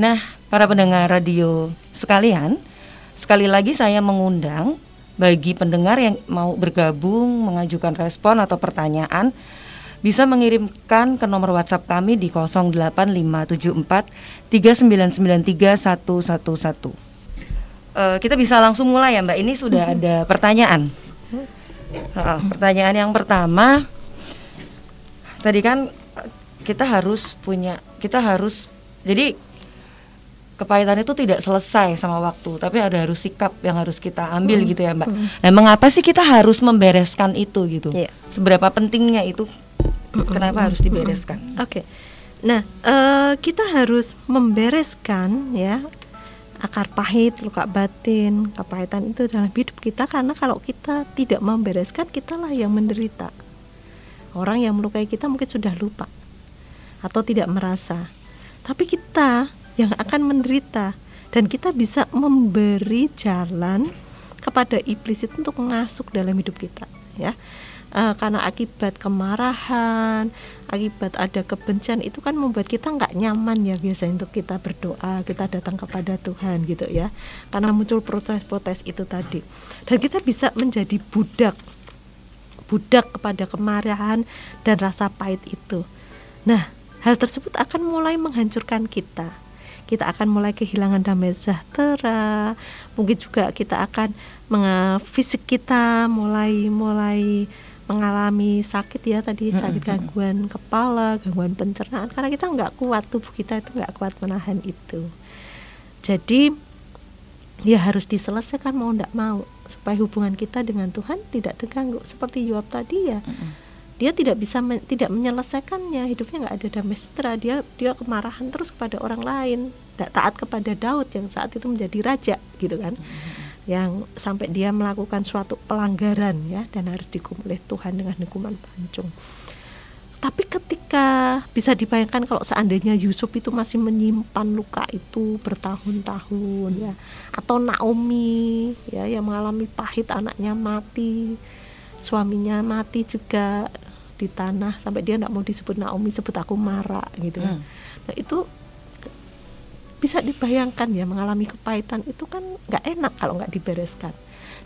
Speaker 1: Nah, para pendengar radio sekalian, sekali lagi saya mengundang bagi pendengar yang mau bergabung, mengajukan respon atau pertanyaan bisa mengirimkan ke nomor WhatsApp kami di 08574 3993 111 uh, kita bisa langsung mulai ya Mbak. Ini sudah ada pertanyaan. Uh, pertanyaan yang pertama, tadi kan kita harus punya, kita harus jadi kepahitan itu tidak selesai sama waktu, tapi ada harus sikap yang harus kita ambil hmm. gitu ya Mbak. Hmm. Nah, mengapa sih kita harus membereskan itu gitu? Yeah. Seberapa pentingnya itu? Hmm. Kenapa harus dibereskan?
Speaker 2: Oke. Okay. Nah, uh, kita harus membereskan ya akar pahit, luka batin, kepahitan itu dalam hidup kita karena kalau kita tidak membereskan kitalah yang menderita. Orang yang melukai kita mungkin sudah lupa atau tidak merasa. Tapi kita yang akan menderita dan kita bisa memberi jalan kepada iblis itu untuk masuk dalam hidup kita, ya uh, karena akibat kemarahan, akibat ada kebencian itu kan membuat kita nggak nyaman ya biasanya untuk kita berdoa, kita datang kepada Tuhan gitu ya. Karena muncul protes-protes itu tadi. Dan kita bisa menjadi budak budak kepada kemarahan dan rasa pahit itu. Nah, hal tersebut akan mulai menghancurkan kita. Kita akan mulai kehilangan damai sejahtera. Mungkin juga kita akan fisik kita mulai mulai mengalami sakit ya tadi sakit gangguan kepala, gangguan pencernaan karena kita nggak kuat tubuh kita itu nggak kuat menahan itu. Jadi ya harus diselesaikan mau nggak mau supaya hubungan kita dengan Tuhan tidak terganggu seperti Yoab tadi ya. Dia tidak bisa men, tidak menyelesaikannya hidupnya nggak ada damai sejahtera dia dia kemarahan terus kepada orang lain tidak taat kepada Daud yang saat itu menjadi raja gitu kan yang sampai dia melakukan suatu pelanggaran ya dan harus dihukum oleh Tuhan dengan hukuman pancung. Tapi ketika bisa dibayangkan kalau seandainya Yusuf itu masih menyimpan luka itu bertahun-tahun ya atau Naomi ya yang mengalami pahit anaknya mati, suaminya mati juga di tanah sampai dia tidak mau disebut Naomi sebut aku Mara gitu kan. Hmm. Nah itu bisa dibayangkan ya mengalami kepahitan itu kan nggak enak kalau nggak dibereskan.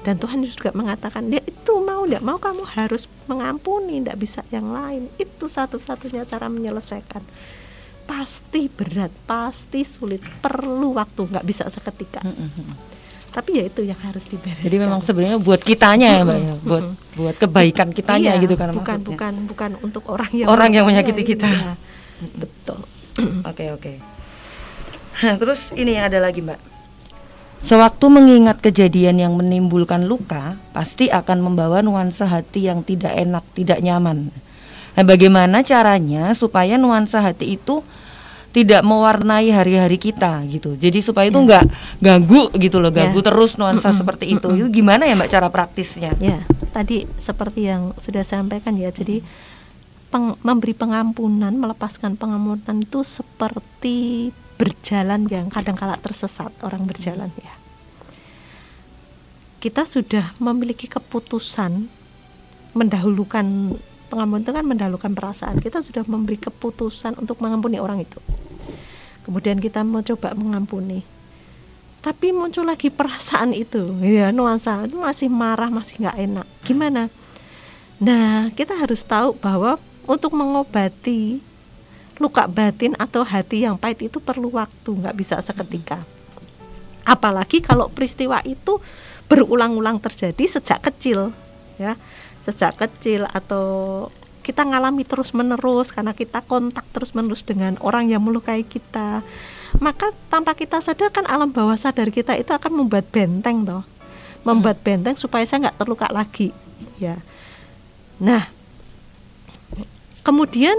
Speaker 2: Dan Tuhan juga mengatakan dia itu mau tidak mau kamu harus mengampuni tidak bisa yang lain. Itu satu-satunya cara menyelesaikan. Pasti berat pasti sulit perlu waktu nggak bisa seketika. Mm -hmm. tapi ya itu yang harus dibereskan.
Speaker 1: Jadi memang sebenarnya buat kitanya ya mbak ya. Buat buat kebaikan kitanya
Speaker 2: iya,
Speaker 1: gitu kan
Speaker 2: bukan maksudnya. bukan bukan untuk orang yang
Speaker 1: orang yang menyakiti kita.
Speaker 2: Iya. betul.
Speaker 1: Oke oke terus ini ada lagi mbak. Sewaktu mengingat kejadian yang menimbulkan luka, pasti akan membawa nuansa hati yang tidak enak, tidak nyaman. Nah, bagaimana caranya supaya nuansa hati itu tidak mewarnai hari-hari kita gitu. Jadi supaya itu ya. nggak ganggu gitu loh, ganggu ya. terus nuansa seperti itu. Itu gimana ya Mbak cara praktisnya?
Speaker 2: Ya, tadi seperti yang sudah saya sampaikan ya. Jadi peng, memberi pengampunan, melepaskan pengampunan itu seperti berjalan yang kadang kala tersesat orang berjalan ya. Kita sudah memiliki keputusan mendahulukan pengampunan itu kan mendahulukan perasaan. Kita sudah memberi keputusan untuk mengampuni orang itu. Kemudian kita mau coba mengampuni. Tapi muncul lagi perasaan itu ya nuansa. Itu masih marah masih nggak enak. Gimana? Nah kita harus tahu bahwa untuk mengobati luka batin atau hati yang pahit itu perlu waktu, nggak bisa seketika. Apalagi kalau peristiwa itu berulang-ulang terjadi sejak kecil, ya, sejak kecil atau kita ngalami terus-menerus karena kita kontak terus-menerus dengan orang yang melukai kita. Maka tanpa kita sadar kan alam bawah sadar kita itu akan membuat benteng toh. Membuat benteng supaya saya nggak terluka lagi, ya. Nah, kemudian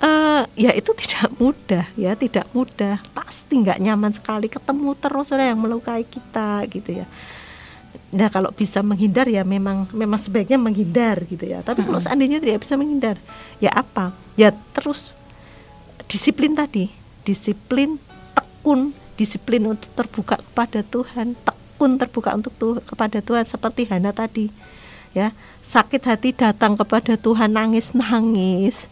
Speaker 2: uh, ya itu tidak mudah ya tidak mudah. Pasti nggak nyaman sekali ketemu terus orang yang melukai kita gitu ya. Nah kalau bisa menghindar ya memang memang sebaiknya menghindar gitu ya. Tapi kalau seandainya tidak bisa menghindar ya apa? Ya terus disiplin tadi disiplin tekun disiplin untuk terbuka kepada Tuhan tekun terbuka untuk tuh kepada Tuhan seperti Hana tadi ya. Sakit hati datang kepada Tuhan nangis nangis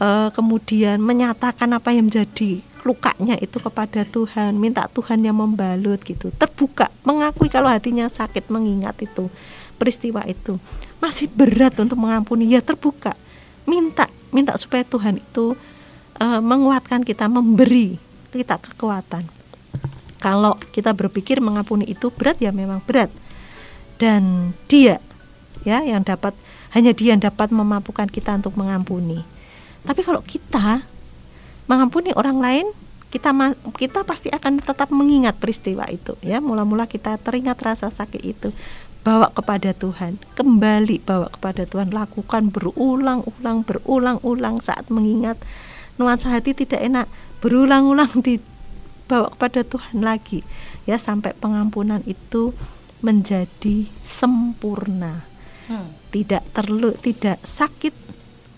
Speaker 2: uh, kemudian menyatakan apa yang menjadi lukanya itu kepada Tuhan, minta Tuhan yang membalut gitu, terbuka, mengakui kalau hatinya sakit mengingat itu peristiwa itu. Masih berat untuk mengampuni, ya terbuka, minta, minta supaya Tuhan itu uh, menguatkan kita, memberi kita kekuatan. Kalau kita berpikir mengampuni itu berat ya memang berat, dan Dia ya yang dapat hanya Dia yang dapat memampukan kita untuk mengampuni tapi kalau kita mengampuni orang lain, kita kita pasti akan tetap mengingat peristiwa itu ya. Mula-mula kita teringat rasa sakit itu, bawa kepada Tuhan, kembali bawa kepada Tuhan, lakukan berulang-ulang berulang-ulang saat mengingat nuansa hati tidak enak, berulang-ulang dibawa kepada Tuhan lagi ya sampai pengampunan itu menjadi sempurna. Hmm. Tidak terlalu tidak sakit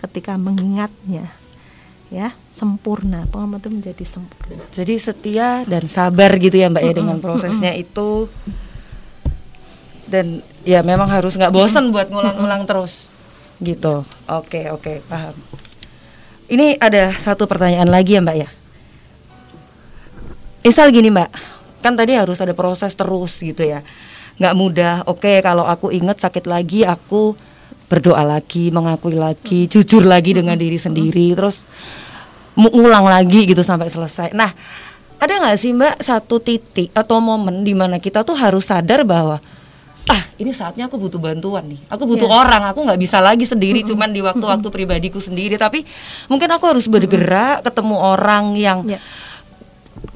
Speaker 2: ketika mengingatnya ya sempurna. Pengamat itu menjadi sempurna.
Speaker 1: Jadi setia dan sabar gitu ya mbak ya dengan prosesnya itu. Dan ya memang harus nggak bosan buat ngulang-ngulang terus gitu. Oke oke paham. Ini ada satu pertanyaan lagi ya mbak ya. Misal gini mbak kan tadi harus ada proses terus gitu ya. Nggak mudah. Oke kalau aku inget sakit lagi aku berdoa lagi, mengakui lagi, jujur lagi dengan diri sendiri, terus ngulang lagi gitu sampai selesai. Nah, ada nggak sih Mbak satu titik atau momen di mana kita tuh harus sadar bahwa ah ini saatnya aku butuh bantuan nih, aku butuh yeah. orang, aku nggak bisa lagi sendiri, mm -hmm. cuman di waktu-waktu pribadiku sendiri, tapi mungkin aku harus bergerak, ketemu orang yang yeah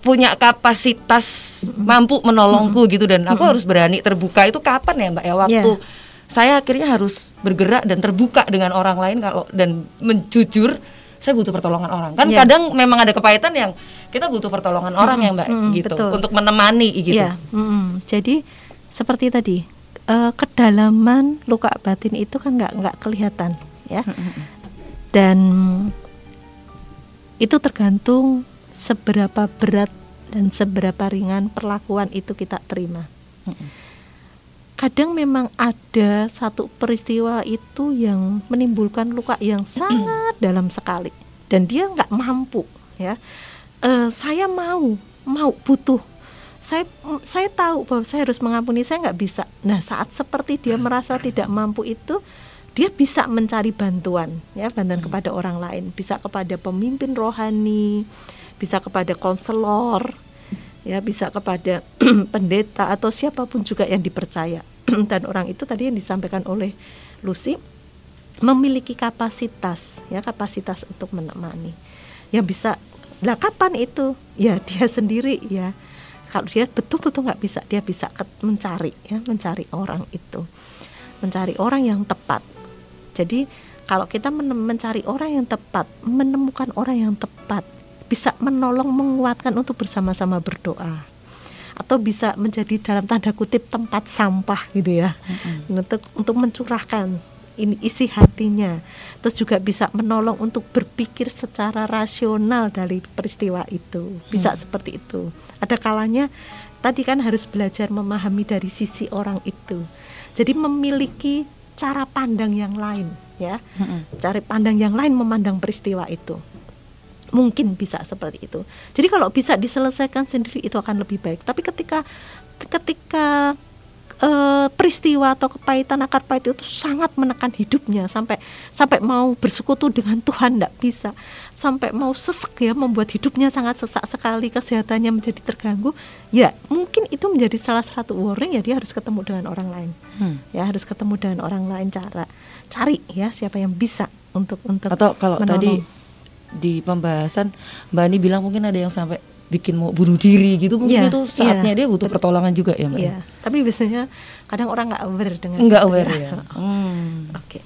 Speaker 1: punya kapasitas mampu menolongku gitu dan aku harus berani terbuka. Itu kapan ya mbak ya waktu yeah saya akhirnya harus bergerak dan terbuka dengan orang lain kalau dan menjujur saya butuh pertolongan orang kan yeah. kadang memang ada kepahitan yang kita butuh pertolongan mm -hmm. orang ya mbak mm -hmm, gitu betul. untuk menemani gitu yeah.
Speaker 2: mm -hmm. jadi seperti tadi uh, kedalaman luka batin itu kan nggak nggak kelihatan ya mm -hmm. dan itu tergantung seberapa berat dan seberapa ringan perlakuan itu kita terima mm -hmm kadang memang ada satu peristiwa itu yang menimbulkan luka yang sangat dalam sekali. Dan dia nggak mampu ya. Uh, saya mau mau butuh. Saya saya tahu bahwa saya harus mengampuni saya nggak bisa. Nah saat seperti dia merasa tidak mampu itu dia bisa mencari bantuan ya bantuan hmm. kepada orang lain. Bisa kepada pemimpin rohani bisa kepada konselor ya bisa kepada pendeta atau siapa pun juga yang dipercaya. Dan orang itu tadi yang disampaikan oleh Lucy memiliki kapasitas ya kapasitas untuk menemani. Yang bisa lah kapan itu? Ya dia sendiri ya. Kalau dia betul-betul nggak bisa dia bisa mencari ya mencari orang itu. Mencari orang yang tepat. Jadi kalau kita mencari orang yang tepat menemukan orang yang tepat bisa menolong menguatkan untuk bersama-sama berdoa. Atau bisa menjadi dalam tanda kutip tempat sampah gitu ya. Mm-hmm. untuk untuk mencurahkan ini isi hatinya. Terus juga bisa menolong untuk berpikir secara rasional dari peristiwa itu. Bisa hmm. seperti itu. Ada kalanya tadi kan harus belajar memahami dari sisi orang itu. Jadi memiliki cara pandang yang lain ya. Hmm. cara pandang yang lain memandang peristiwa itu mungkin bisa seperti itu. Jadi kalau bisa diselesaikan sendiri itu akan lebih baik. Tapi ketika ketika e, peristiwa atau kepahitan akar pahit itu sangat menekan hidupnya sampai sampai mau bersekutu dengan Tuhan tidak bisa sampai mau sesek ya membuat hidupnya sangat sesak sekali kesehatannya menjadi terganggu ya mungkin itu menjadi salah satu warning ya dia harus ketemu dengan orang lain hmm. ya harus ketemu dengan orang lain cara cari ya siapa yang bisa untuk untuk
Speaker 1: atau kalau menolong. tadi di pembahasan Mbak Ani bilang mungkin ada yang sampai bikin mau bunuh diri gitu mungkin yeah, itu saatnya yeah. dia butuh pertolongan juga ya mbak.
Speaker 2: Yeah. Tapi biasanya kadang orang nggak aware dengan.
Speaker 1: Nggak aware ya. Hmm. Oke.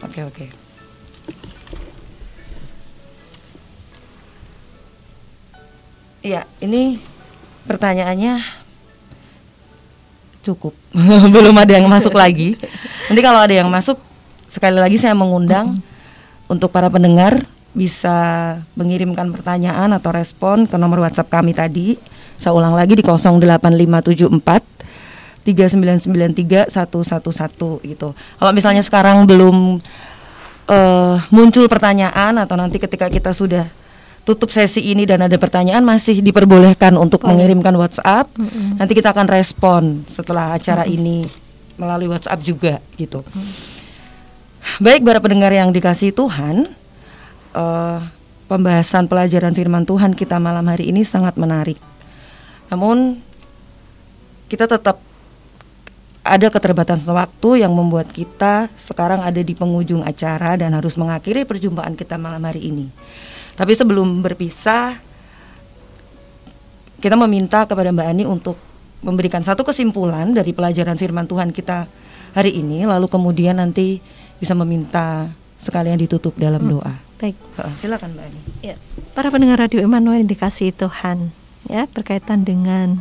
Speaker 1: Oke oke. Iya ini pertanyaannya cukup belum ada yang masuk lagi. Nanti kalau ada yang masuk sekali lagi saya mengundang mm -hmm. untuk para pendengar bisa mengirimkan pertanyaan atau respon ke nomor WhatsApp kami tadi Saya ulang lagi di 08574 3993 111 gitu. Kalau misalnya sekarang belum uh, muncul pertanyaan atau nanti ketika kita sudah tutup sesi ini dan ada pertanyaan masih diperbolehkan untuk oh. mengirimkan WhatsApp. Mm -hmm. Nanti kita akan respon setelah acara mm -hmm. ini melalui WhatsApp juga gitu. Mm. Baik para pendengar yang dikasih Tuhan, uh, pembahasan pelajaran firman Tuhan kita malam hari ini sangat menarik. Namun kita tetap ada keterbatasan waktu yang membuat kita sekarang ada di penghujung acara dan harus mengakhiri perjumpaan kita malam hari ini. Tapi sebelum berpisah, kita meminta kepada Mbak Ani untuk memberikan satu kesimpulan dari pelajaran firman Tuhan kita hari ini, lalu kemudian nanti bisa meminta sekalian ditutup dalam hmm, doa.
Speaker 2: Baik,
Speaker 1: silakan Mbak Ani.
Speaker 2: Ya, para pendengar Radio Emmanuel yang dikasih Tuhan, ya berkaitan dengan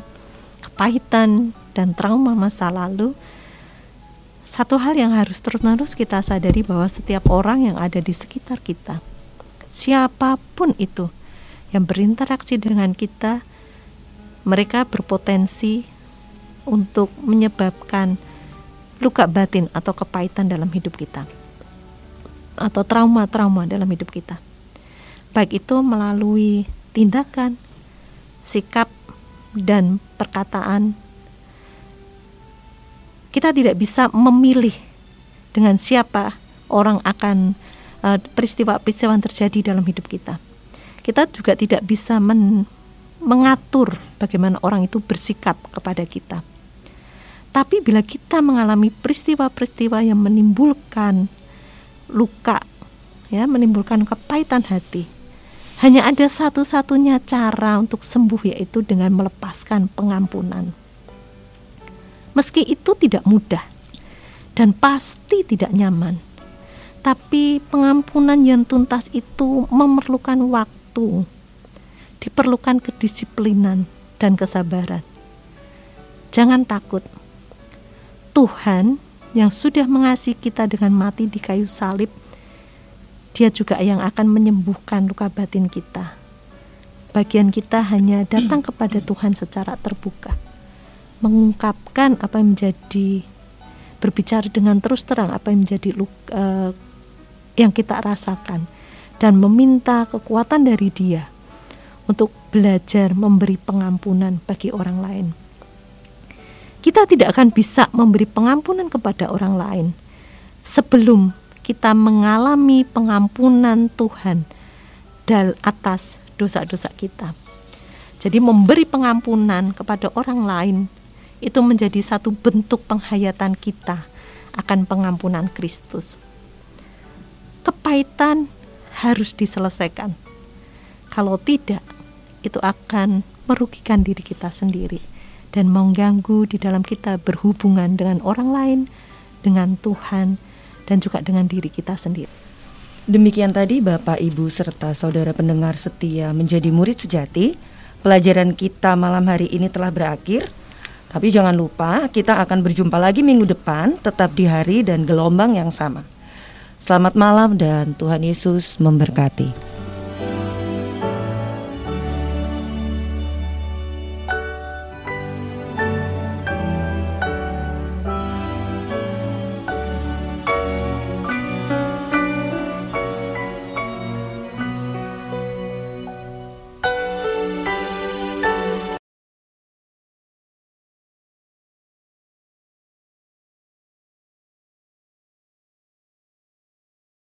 Speaker 2: kepahitan dan trauma masa lalu. Satu hal yang harus terus-menerus kita sadari bahwa setiap orang yang ada di sekitar kita siapa pun itu yang berinteraksi dengan kita, mereka berpotensi untuk menyebabkan luka batin atau kepahitan dalam hidup kita, atau trauma-trauma dalam hidup kita, baik itu melalui tindakan, sikap, dan perkataan. Kita tidak bisa memilih dengan siapa orang akan Eh, peristiwa-peristiwa yang terjadi dalam hidup kita. Kita juga tidak bisa men mengatur bagaimana orang itu bersikap kepada kita. Tapi bila kita mengalami peristiwa-peristiwa yang menimbulkan luka, ya, menimbulkan kepahitan hati, hanya ada satu-satunya cara untuk sembuh yaitu dengan melepaskan pengampunan. Meski itu tidak mudah dan pasti tidak nyaman tapi pengampunan yang tuntas itu memerlukan waktu, diperlukan kedisiplinan dan kesabaran. Jangan takut, Tuhan yang sudah mengasihi kita dengan mati di kayu salib, Dia juga yang akan menyembuhkan luka batin kita. Bagian kita hanya datang kepada Tuhan secara terbuka, mengungkapkan apa yang menjadi berbicara dengan terus terang apa yang menjadi luka, uh, yang kita rasakan dan meminta kekuatan dari Dia untuk belajar memberi pengampunan bagi orang lain. Kita tidak akan bisa memberi pengampunan kepada orang lain sebelum kita mengalami pengampunan Tuhan dal atas dosa-dosa kita. Jadi memberi pengampunan kepada orang lain itu menjadi satu bentuk penghayatan kita akan pengampunan Kristus kepahitan harus diselesaikan. Kalau tidak, itu akan merugikan diri kita sendiri dan mengganggu di dalam kita berhubungan dengan orang lain, dengan Tuhan, dan juga dengan diri kita sendiri.
Speaker 1: Demikian tadi Bapak, Ibu, serta saudara pendengar setia menjadi murid sejati. Pelajaran kita malam hari ini telah berakhir. Tapi jangan lupa kita akan berjumpa lagi minggu depan tetap di hari dan gelombang yang sama. Selamat malam dan Tuhan Yesus memberkati.